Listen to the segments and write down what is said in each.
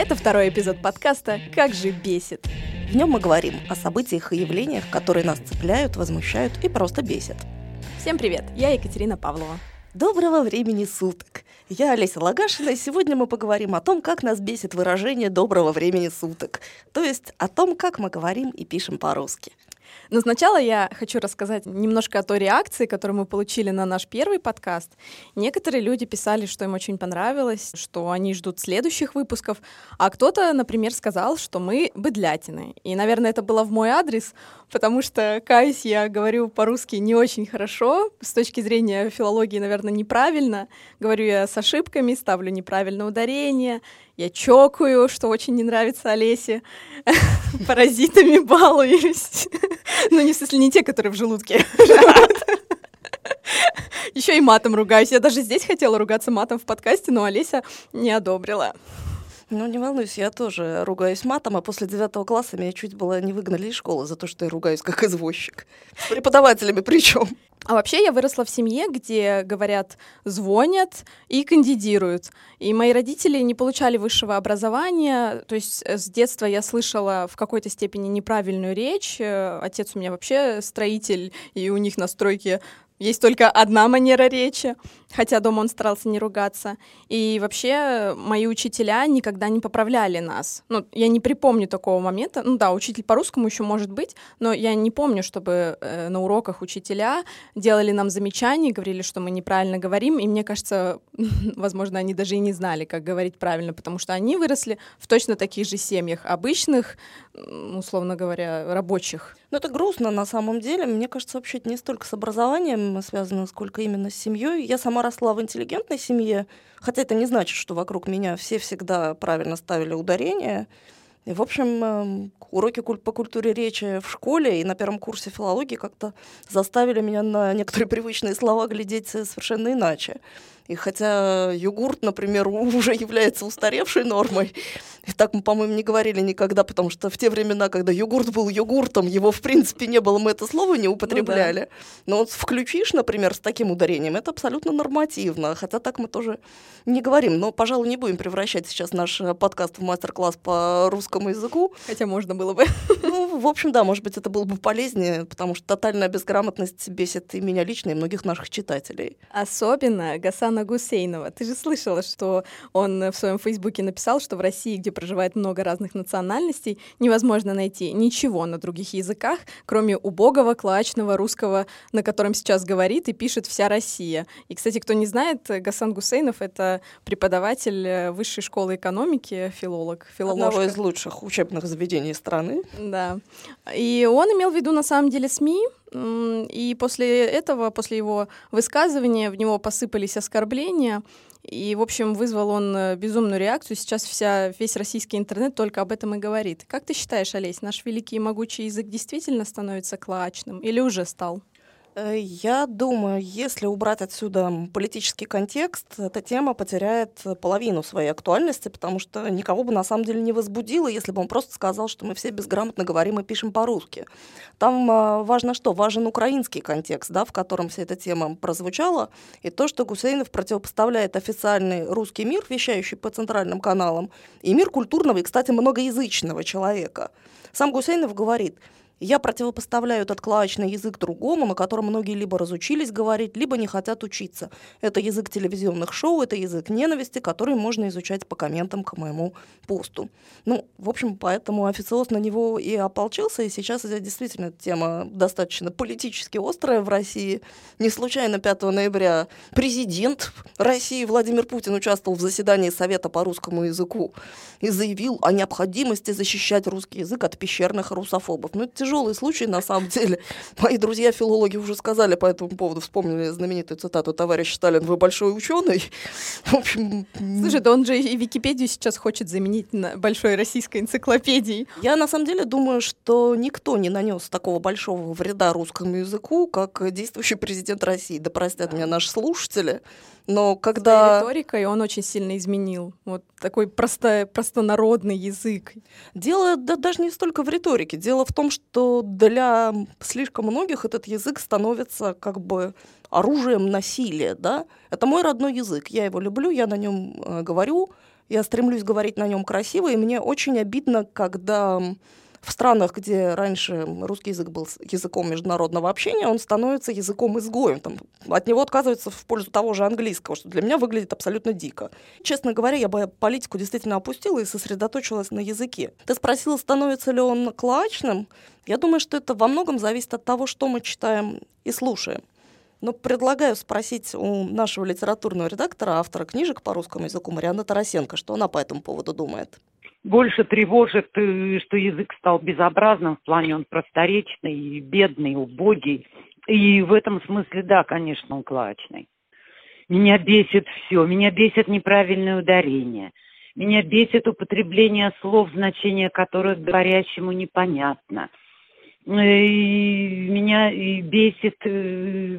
Это второй эпизод подкаста «Как же бесит». В нем мы говорим о событиях и явлениях, которые нас цепляют, возмущают и просто бесят. Всем привет, я Екатерина Павлова. Доброго времени суток! Я Олеся Лагашина, и сегодня мы поговорим о том, как нас бесит выражение «доброго времени суток», то есть о том, как мы говорим и пишем по-русски. Но сначала я хочу рассказать немножко о той реакции, которую мы получили на наш первый подкаст. Некоторые люди писали, что им очень понравилось, что они ждут следующих выпусков, а кто-то, например, сказал, что мы быдлятины. И, наверное, это было в мой адрес, потому что, каюсь, я говорю по-русски не очень хорошо, с точки зрения филологии, наверное, неправильно. Говорю я с ошибками, ставлю неправильное ударение, я чокаю, что очень не нравится Олесе, паразитами балуюсь. Ну, не в смысле, не те, которые в желудке Еще и матом ругаюсь. Я даже здесь хотела ругаться матом в подкасте, но Олеся не одобрила. Ну, не волнуйся, я тоже ругаюсь матом, а после девятого класса меня чуть было не выгнали из школы за то, что я ругаюсь как извозчик. С преподавателями причем. А вообще я выросла в семье, где, говорят, звонят и кандидируют. И мои родители не получали высшего образования. То есть э, с детства я слышала в какой-то степени неправильную речь. Э, отец у меня вообще строитель, и у них на стройке есть только одна манера речи, хотя дома он старался не ругаться. И вообще мои учителя никогда не поправляли нас. Ну, я не припомню такого момента. Ну да, учитель по-русскому еще может быть, но я не помню, чтобы э, на уроках учителя делали нам замечания, говорили, что мы неправильно говорим. И мне кажется, возможно, они даже и не знали, как говорить правильно, потому что они выросли в точно таких же семьях, обычных, условно говоря, рабочих. Ну, это грустно на самом деле. Мне кажется, вообще это не столько с образованием связано, сколько именно с семьей. Я сама росла в интеллигентной семье, хотя это не значит, что вокруг меня все всегда правильно ставили ударение. И, в общем, эм, уроки по культуре речи в школе и на первом курсе филологии как-то заставили меня на некоторые привычные слова глядеть совершенно иначе. И хотя йогурт, например, уже является устаревшей нормой, и так мы, по-моему, не говорили никогда, потому что в те времена, когда йогурт был йогуртом, его, в принципе, не было, мы это слово не употребляли. Ну, да. Но вот включишь, например, с таким ударением, это абсолютно нормативно, хотя так мы тоже не говорим. Но, пожалуй, не будем превращать сейчас наш э, подкаст в мастер-класс по русскому языку. Хотя можно было бы. Ну, в общем, да, может быть, это было бы полезнее, потому что тотальная безграмотность бесит и меня лично, и многих наших читателей. Особенно Гасана Руслана Гусейнова. Ты же слышала, что он в своем фейсбуке написал, что в России, где проживает много разных национальностей, невозможно найти ничего на других языках, кроме убогого, клачного русского, на котором сейчас говорит и пишет вся Россия. И, кстати, кто не знает, Гасан Гусейнов — это преподаватель э, высшей школы экономики, филолог, филоложка. Одного из лучших учебных заведений страны. Да. И он имел в виду, на самом деле, СМИ, и после этого, после его высказывания, в него посыпались оскорбления. И, в общем, вызвал он э, безумную реакцию. Сейчас вся, весь российский интернет только об этом и говорит. Как ты считаешь, Олесь, наш великий и могучий язык действительно становится клачным или уже стал? Э, я думаю, если убрать отсюда политический контекст, эта тема потеряет половину своей актуальности, потому что никого бы на самом деле не возбудило, если бы он просто сказал, что мы все безграмотно говорим и пишем по-русски. Там э, важно что? Важен украинский контекст, да, в котором вся эта тема прозвучала, и то, что Гусейнов противопоставляет официальный русский мир, вещающий по центральным каналам, и мир культурного и, кстати, многоязычного человека. Сам Гусейнов говорит – я противопоставляю этот клавишный язык другому, на котором многие либо разучились говорить, либо не хотят учиться. Это язык телевизионных шоу, это язык ненависти, который можно изучать по комментам к моему посту. Ну, в общем, поэтому официоз на него и ополчился, и сейчас это действительно тема достаточно политически острая в России. Не случайно 5 ноября президент России Владимир Путин участвовал в заседании Совета по русскому языку и заявил о необходимости защищать русский язык от пещерных русофобов. Ну, это тяжелый случай, на самом деле. Мои друзья-филологи уже сказали по этому поводу, вспомнили знаменитую цитату «Товарищ Сталин, вы большой ученый». В общем... Слушай, да он же и Википедию сейчас хочет заменить на большой российской энциклопедией. Я на самом деле думаю, что никто не нанес такого большого вреда русскому языку, как действующий президент России. Да простят меня наши слушатели. Но когда... риторикой он очень сильно изменил. Вот такой просто, простонародный язык. Дело да, даже не столько в риторике. Дело в том, что для слишком многих этот язык становится как бы оружием насилия. Да? Это мой родной язык. Я его люблю, я на нем э, говорю, я стремлюсь говорить на нем красиво, и мне очень обидно, когда в странах, где раньше русский язык был языком международного общения, он становится языком изгоем. Там, от него отказываются в пользу того же английского, что для меня выглядит абсолютно дико. Честно говоря, я бы политику действительно опустила и сосредоточилась на языке. Ты спросила, становится ли он клачным? Я думаю, что это во многом зависит от того, что мы читаем и слушаем. Но предлагаю спросить у нашего литературного редактора, автора книжек по русскому языку Марианы Тарасенко, что она по этому поводу думает больше тревожит, э, что язык стал безобразным, в плане он просторечный, бедный, убогий. И в этом смысле, да, конечно, он клачный. Меня бесит все, меня бесит неправильное ударение. Меня бесит употребление слов, значение которых говорящему непонятно. Э, и меня бесит, э,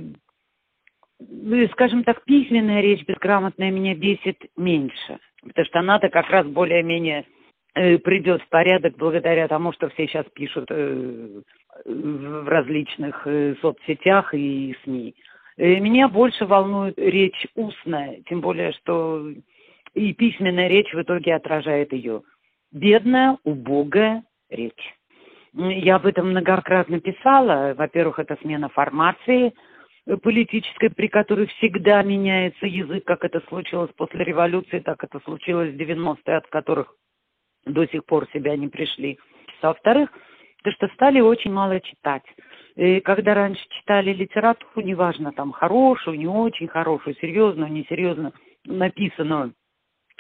скажем так, письменная речь безграмотная меня бесит меньше. Потому что она-то как раз более-менее придет в порядок благодаря тому, что все сейчас пишут э, в различных э, соцсетях и СМИ. Меня больше волнует речь устная, тем более, что и письменная речь в итоге отражает ее. Бедная, убогая речь. Я об этом многократно писала. Во-первых, это смена формации политической, при которой всегда меняется язык, как это случилось после революции, так это случилось в 90-е, от которых до сих пор себя не пришли. А во-вторых, то что стали очень мало читать. И когда раньше читали литературу, неважно, там, хорошую, не очень хорошую, серьезную, несерьезную, написанную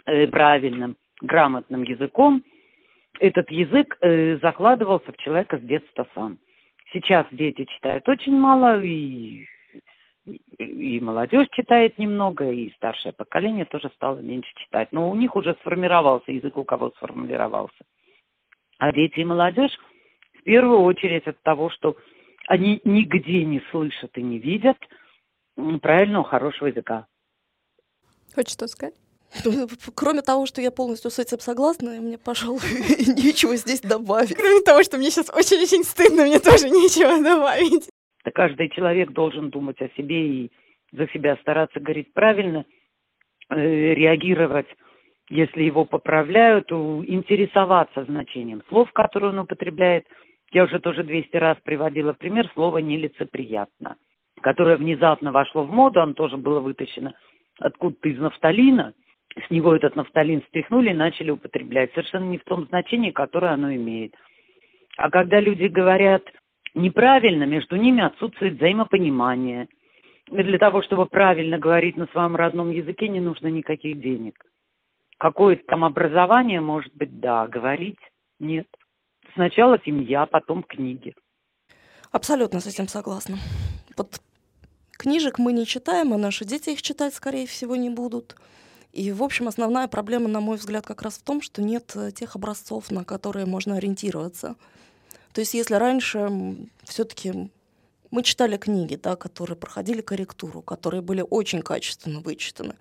э, правильным, грамотным языком, этот язык э, закладывался в человека с детства сам. Сейчас дети читают очень мало, и и молодежь читает немного, и старшее поколение тоже стало меньше читать. Но у них уже сформировался язык, у кого сформировался. А дети и молодежь в первую очередь от того, что они нигде не слышат и не видят правильного, хорошего языка. Хочешь что сказать? Кроме того, что я полностью с этим согласна, мне, пожалуй, нечего здесь добавить. Кроме того, что мне сейчас очень-очень стыдно, мне тоже нечего добавить. Да каждый человек должен думать о себе и за себя стараться говорить правильно, э, реагировать, если его поправляют, интересоваться значением слов, которые он употребляет. Я уже тоже 200 раз приводила пример слова «нелицеприятно», которое внезапно вошло в моду, оно тоже было вытащено откуда-то из нафталина, с него этот нафталин стряхнули и начали употреблять. Совершенно не в том значении, которое оно имеет. А когда люди говорят неправильно, между ними отсутствует взаимопонимание. И для того, чтобы правильно говорить на своем родном языке, не нужно никаких денег. Какое-то там образование, может быть, да, говорить нет. Сначала семья, потом книги. Абсолютно с этим согласна. Вот книжек мы не читаем, и наши дети их читать, скорее всего, не будут. И, в общем, основная проблема, на мой взгляд, как раз в том, что нет э, тех образцов, на которые можно ориентироваться. То есть если раньше все-таки мы читали книги, да, которые проходили корректуру, которые были очень качественно вычитаны,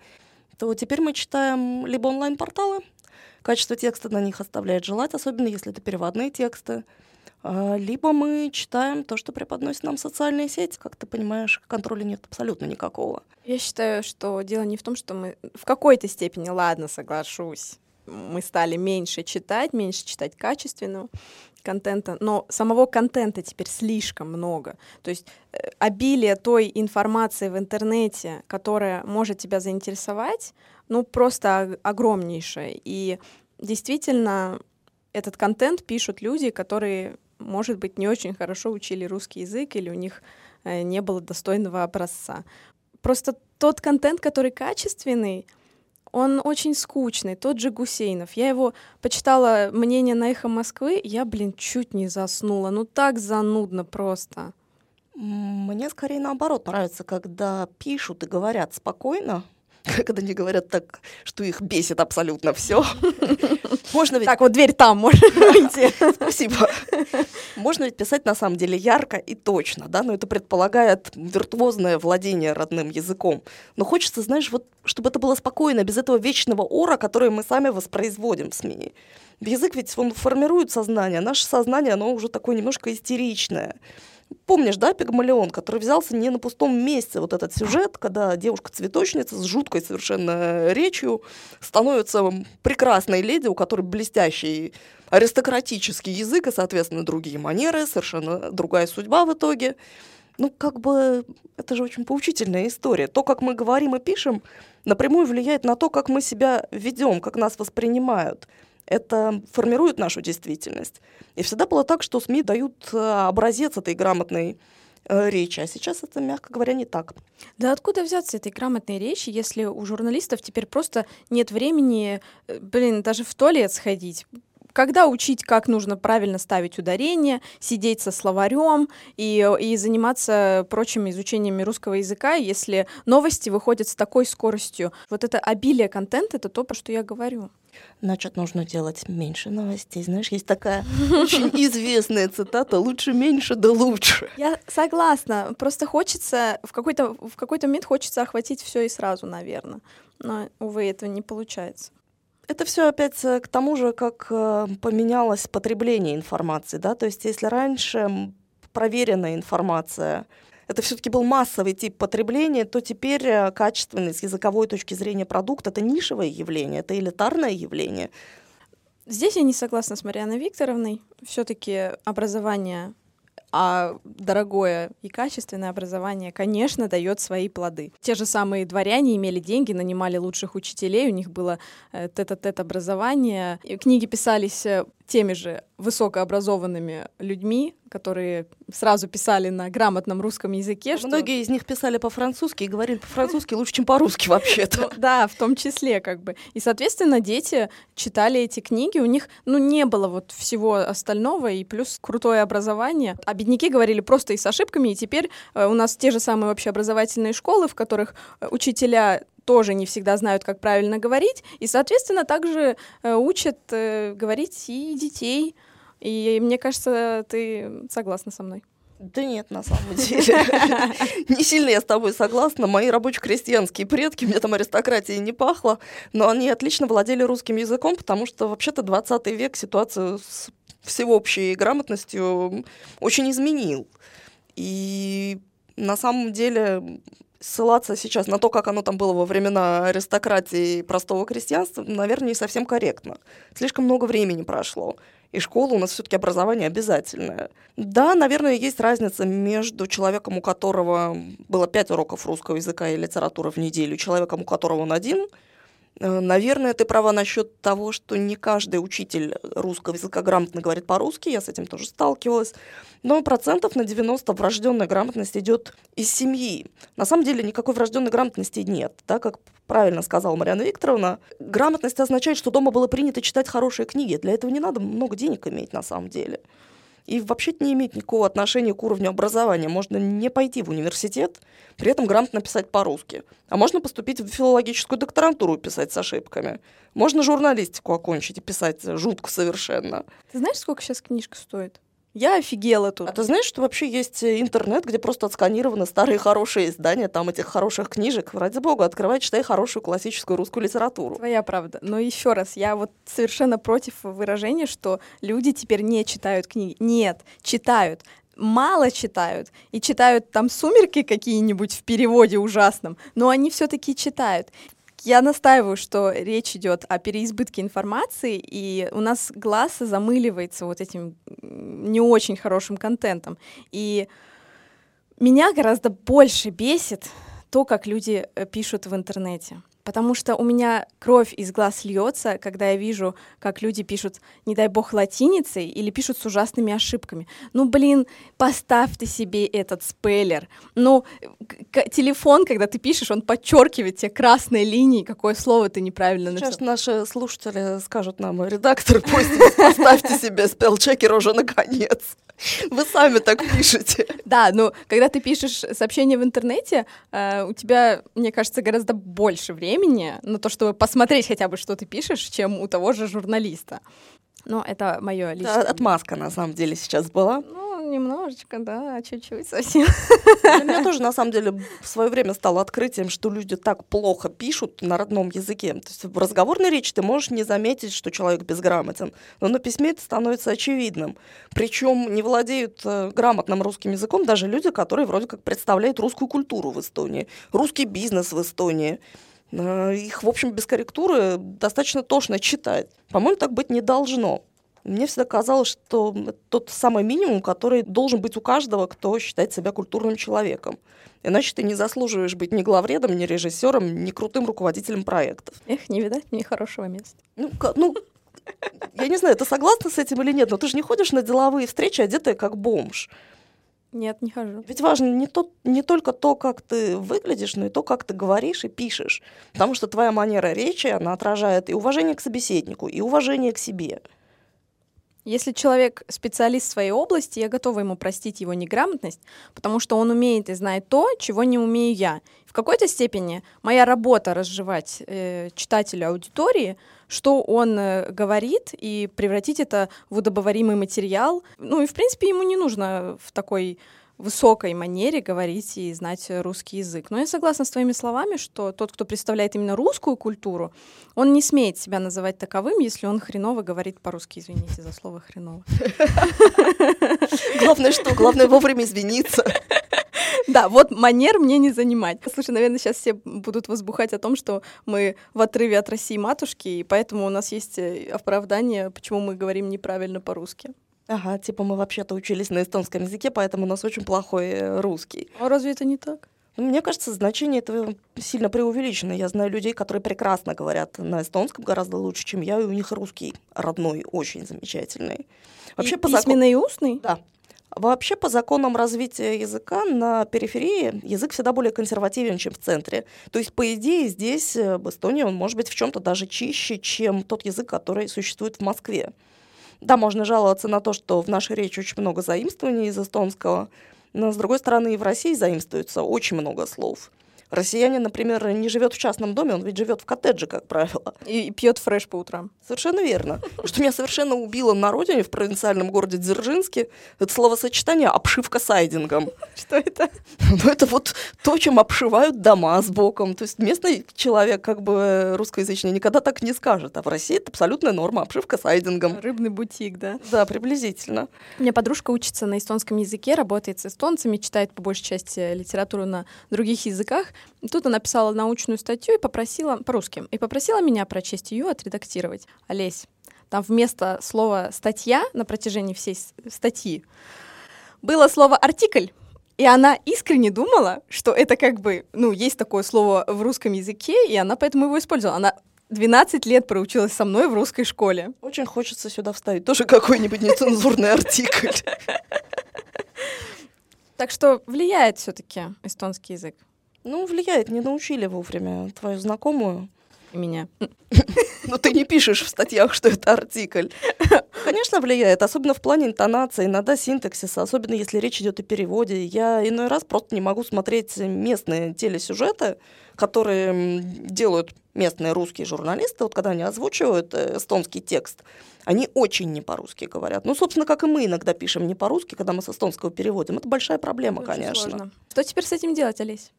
то теперь мы читаем либо онлайн-порталы, качество текста на них оставляет желать, особенно если это переводные тексты, а, либо мы читаем то, что преподносят нам социальные сети. Как ты понимаешь, контроля нет абсолютно никакого. Я считаю, что дело не в том, что мы в какой-то степени, ладно, соглашусь, мы стали меньше читать, меньше читать качественного контента, но самого контента теперь слишком много. То есть э, обилие той информации в интернете, которая может тебя заинтересовать, ну просто огромнейшее. И действительно этот контент пишут люди, которые, может быть, не очень хорошо учили русский язык или у них э, не было достойного образца. Просто тот контент, который качественный, он очень скучный, тот же Гусейнов. Я его почитала мнение на «Эхо Москвы», я, блин, чуть не заснула. Ну так занудно просто. Мне скорее наоборот нравится, когда пишут и говорят спокойно, когда они говорят так, что их бесит абсолютно все. Можно ведь... Так, вот дверь там, можно выйти. Спасибо. Можно ведь писать на самом деле ярко и точно, да, но это предполагает виртуозное владение родным языком. Но хочется, знаешь, вот, чтобы это было спокойно, без этого вечного ора, который мы сами воспроизводим в СМИ. Язык ведь он формирует сознание, наше сознание, оно уже такое немножко истеричное. Помнишь, да, Пигмалион, который взялся не на пустом месте, вот этот сюжет, когда девушка-цветочница с жуткой совершенно речью становится прекрасной леди, у которой блестящий аристократический язык и, соответственно, другие манеры, совершенно другая судьба в итоге. Ну, как бы, это же очень поучительная история. То, как мы говорим и пишем, напрямую влияет на то, как мы себя ведем, как нас воспринимают это формирует нашу действительность. И всегда было так, что СМИ дают э, образец этой грамотной э, речи, а сейчас это, мягко говоря, не так. Да откуда взяться этой грамотной речи, если у журналистов теперь просто нет времени, э, блин, даже в туалет сходить? Когда учить, как нужно правильно ставить ударение, сидеть со словарем и, и заниматься прочими изучениями русского языка, если новости выходят с такой скоростью. Вот это обилие контента — это то, про что я говорю. Значит, нужно делать меньше новостей. Знаешь, есть такая очень известная цитата «лучше меньше, да лучше». Я согласна. Просто хочется, в какой-то, в какой-то момент хочется охватить все и сразу, наверное. Но, увы, этого не получается. Это все опять э, к тому же, как э, поменялось потребление информации, да, то есть если раньше проверенная информация это все-таки был массовый тип потребления, то теперь э, качественный с языковой точки зрения продукт это нишевое явление, это элитарное явление. Здесь я не согласна с Марианой Викторовной. Все-таки образование а дорогое и качественное образование, конечно, дает свои плоды. Те же самые дворяне имели деньги, нанимали лучших учителей, у них было э, тет-а-тет образование. И книги писались э, теми же высокообразованными людьми, которые сразу писали на грамотном русском языке. Что... Многие из них писали по-французски и говорили по-французски лучше, чем по-русски вообще-то. Ну, да, в том числе как бы. И, соответственно, дети читали эти книги, у них, ну, не было вот всего остального, и плюс крутое образование. А бедняки говорили просто и с ошибками, и теперь э, у нас те же самые общеобразовательные школы, в которых э, учителя тоже не всегда знают, как правильно говорить, и, соответственно, также э, учат э, говорить и детей. И мне кажется, ты согласна со мной. Да нет, на самом деле. Не сильно я с тобой согласна. Мои рабоче-крестьянские предки, мне там аристократии не пахло, но они отлично владели русским языком, потому что вообще-то 20 век ситуацию с всеобщей грамотностью очень изменил. И на самом деле ссылаться сейчас на то, как оно там было во времена аристократии и простого крестьянства, наверное, не совсем корректно. Слишком много времени прошло. И школа у нас все-таки образование обязательное. Да, наверное, есть разница между человеком, у которого было пять уроков русского языка и литературы в неделю, человеком, у которого он один – наверное, ты права насчет того, что не каждый учитель русского языка грамотно говорит по-русски, я с этим тоже сталкивалась, но процентов на 90 врожденная грамотность идет из семьи. На самом деле никакой врожденной грамотности нет, да, как правильно сказала Марьяна Викторовна. Грамотность означает, что дома было принято читать хорошие книги. Для этого не надо много денег иметь на самом деле и вообще не имеет никакого отношения к уровню образования. Можно не пойти в университет, при этом грамотно писать по-русски. А можно поступить в филологическую докторантуру и писать с ошибками. Можно журналистику окончить и писать жутко совершенно. Ты знаешь, сколько сейчас книжка стоит? Я офигела тут. А ты знаешь, что вообще есть э, интернет, где просто отсканированы старые хорошие издания, там этих хороших книжек. Ради бога, открывай, читай хорошую классическую русскую литературу. Твоя правда. Но еще раз, я вот совершенно против выражения, что люди теперь не читают книги. Нет, читают мало читают и читают там сумерки какие-нибудь в переводе ужасном, но они все-таки читают. Я настаиваю, что речь идет о переизбытке информации, и у нас глаз замыливается вот этим не очень хорошим контентом. И меня гораздо больше бесит то, как люди э, пишут в интернете потому что у меня кровь из глаз льется, когда я вижу, как люди пишут, не дай бог, латиницей или пишут с ужасными ошибками. Ну, блин, поставь ты себе этот спейлер. Ну, телефон, когда ты пишешь, он подчеркивает те красные линии, какое слово ты неправильно написал. Сейчас наши слушатели скажут нам, редактор, пусть поставьте себе спелчекер уже наконец. Вы сами так пишете. Да, но когда ты пишешь сообщение в интернете, э, у тебя, мне кажется, гораздо больше времени времени на то, чтобы посмотреть хотя бы, что ты пишешь, чем у того же журналиста. Но это мое личное. Да, отмазка на самом деле сейчас была. Ну, немножечко, да, чуть-чуть совсем. Для меня тоже, на самом деле, в свое время стало открытием, что люди так плохо пишут на родном языке. То есть в разговорной речи ты можешь не заметить, что человек безграмотен, но на письме это становится очевидным. Причем не владеют э, грамотным русским языком даже люди, которые вроде как представляют русскую культуру в Эстонии, русский бизнес в Эстонии. Э, их, в общем, без корректуры достаточно тошно читать. По-моему, так быть не должно. Мне всегда казалось, что это тот самый минимум, который должен быть у каждого, кто считает себя культурным человеком. Иначе ты не заслуживаешь быть ни главредом, ни режиссером, ни крутым руководителем проектов. Эх, не видать мне хорошего места. Ну, ну я не знаю, ты согласна с этим или нет, но ты же не ходишь на деловые встречи, одетая как бомж. Нет, не хожу. Ведь важно не, то, не только то, как ты выглядишь, но и то, как ты говоришь и пишешь. Потому что твоя манера речи, она отражает и уважение к собеседнику, и уважение к себе. Если человек специалист в своей области, я готова ему простить его неграмотность, потому что он умеет и знает то, чего не умею я. В какой-то степени моя работа разжевать э, читателю аудитории, что он э, говорит, и превратить это в удобоваримый материал. Ну и, в принципе, ему не нужно в такой высокой манере говорить и знать русский язык. Но я согласна с твоими словами, что тот, кто представляет именно русскую культуру, он не смеет себя называть таковым, если он хреново говорит по-русски. Извините за слово хреново. Главное что? Главное вовремя извиниться. Да, вот манер мне не занимать. Слушай, наверное, сейчас все будут возбухать о том, что мы в отрыве от России матушки, и поэтому у нас есть э, оправдание, почему мы говорим неправильно по-русски. Ага, типа мы вообще-то учились на эстонском языке, поэтому у нас очень плохой э, русский. А разве это не так? Ну, мне кажется, значение этого сильно преувеличено. Я знаю людей, которые прекрасно говорят на эстонском гораздо лучше, чем я, и у них русский родной очень замечательный. Вообще, и по письменный закон... и устный? Да. Вообще, по законам развития языка на периферии язык всегда более консервативен, чем в центре. То есть, по идее, здесь, э, в Эстонии, он может быть в чем-то даже чище, чем тот язык, который существует в Москве. Да, можно жаловаться на то, что в нашей речи очень много заимствований из эстонского, но, с другой стороны, и в России заимствуется очень много слов. Россиянин, например, не живет в частном доме, он ведь живет в коттедже, как правило. И, и пьет фреш по утрам. Совершенно верно. Что меня совершенно убило на родине, в провинциальном городе Дзержинске, это словосочетание «обшивка сайдингом». Что это? Ну, это вот то, чем обшивают дома с боком. То есть местный человек, как бы русскоязычный, никогда так не скажет. А в России это абсолютная норма, обшивка сайдингом. Рыбный бутик, да? Да, приблизительно. У меня подружка учится на эстонском языке, работает с эстонцами, читает по большей части литературу на других языках. Тут она написала научную статью и попросила, по-русски, и попросила меня прочесть ее, отредактировать. Олесь, там вместо слова «статья» на протяжении всей статьи было слово «артикль». И она искренне думала, что это как бы, ну, есть такое слово в русском языке, и она поэтому его использовала. Она 12 лет проучилась со мной в русской школе. Очень хочется сюда вставить тоже какой-нибудь нецензурный артикль. Так что влияет все-таки эстонский язык. Ну, влияет, не научили вовремя твою знакомую. Меня. Но ты не пишешь в статьях, что это артикль. Конечно, влияет, особенно в плане интонации, иногда синтаксиса, особенно если речь идет о переводе. Я иной раз просто не могу смотреть местные телесюжеты, которые делают местные русские журналисты, вот когда они озвучивают э, эстонский текст, они очень не по-русски говорят. Ну, собственно, как и мы иногда пишем не по-русски, когда мы с эстонского переводим. Это большая проблема, очень конечно. Сложно. Что теперь с этим делать, Олесь?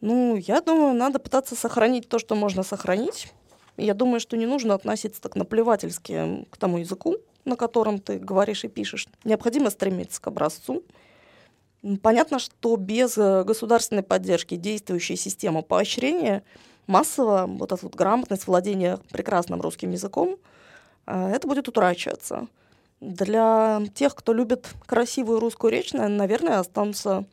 Ну, я думаю, надо пытаться сохранить то, что можно сохранить. Я думаю, что не нужно относиться так наплевательски к тому языку, на котором ты говоришь и пишешь. Необходимо стремиться к образцу. Понятно, что без э, государственной поддержки действующая система поощрения массово, вот эта вот грамотность, владение прекрасным русским языком, э, это будет утрачиваться. Для тех, кто любит красивую русскую речь, наверное, останутся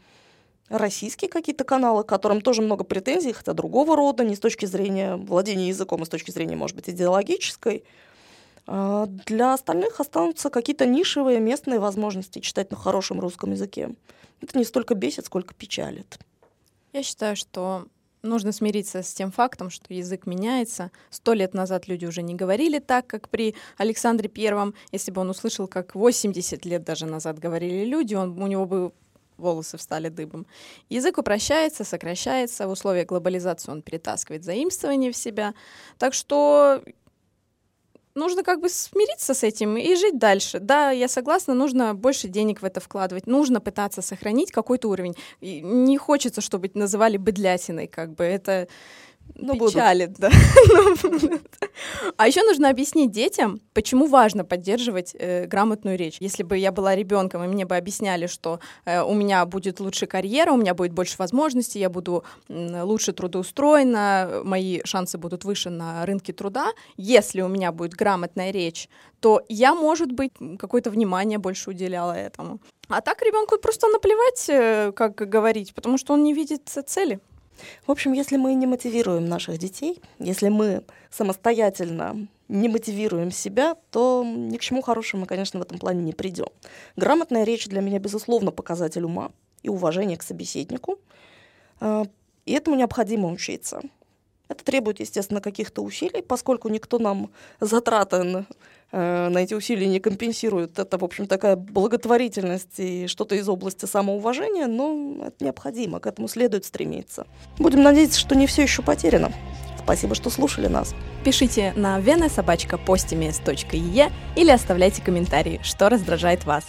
российские какие-то каналы, к которым тоже много претензий, хотя другого рода, не с точки зрения владения языком, а с точки зрения, может быть, идеологической. А для остальных останутся какие-то нишевые местные возможности читать на хорошем русском языке. Это не столько бесит, сколько печалит. Я считаю, что нужно смириться с тем фактом, что язык меняется. Сто лет назад люди уже не говорили так, как при Александре Первом. Если бы он услышал, как 80 лет даже назад говорили люди, он, у него бы волосы встали дыбом. Язык упрощается, сокращается, в условиях глобализации он перетаскивает заимствование в себя. Так что нужно как бы смириться с этим и жить дальше. Да, я согласна, нужно больше денег в это вкладывать, нужно пытаться сохранить какой-то уровень. И не хочется, чтобы называли быдлятиной, как бы это ну, печалит, да. А еще нужно объяснить детям, почему важно поддерживать э, грамотную речь. Если бы я была ребенком, и мне бы объясняли, что э, у меня будет лучше карьера, у меня будет больше возможностей, я буду э, лучше трудоустроена, мои шансы будут выше на рынке труда. Если у меня будет грамотная речь, то я, может быть, какое-то внимание больше уделяла этому. А так ребенку просто наплевать, э, как говорить, потому что он не видит цели. В общем, если мы не мотивируем наших детей, если мы самостоятельно не мотивируем себя, то ни к чему хорошему мы, конечно, в этом плане не придем. Грамотная речь для меня, безусловно, показатель ума и уважения к собеседнику. А, и этому необходимо учиться. Это требует, естественно, каких-то усилий, поскольку никто нам затраты э, на эти усилия не компенсирует. Это, в общем, такая благотворительность и что-то из области самоуважения, но это необходимо, к этому следует стремиться. Будем надеяться, что не все еще потеряно. Спасибо, что слушали нас. Пишите на венасобачка.постимес.е или оставляйте комментарии, что раздражает вас.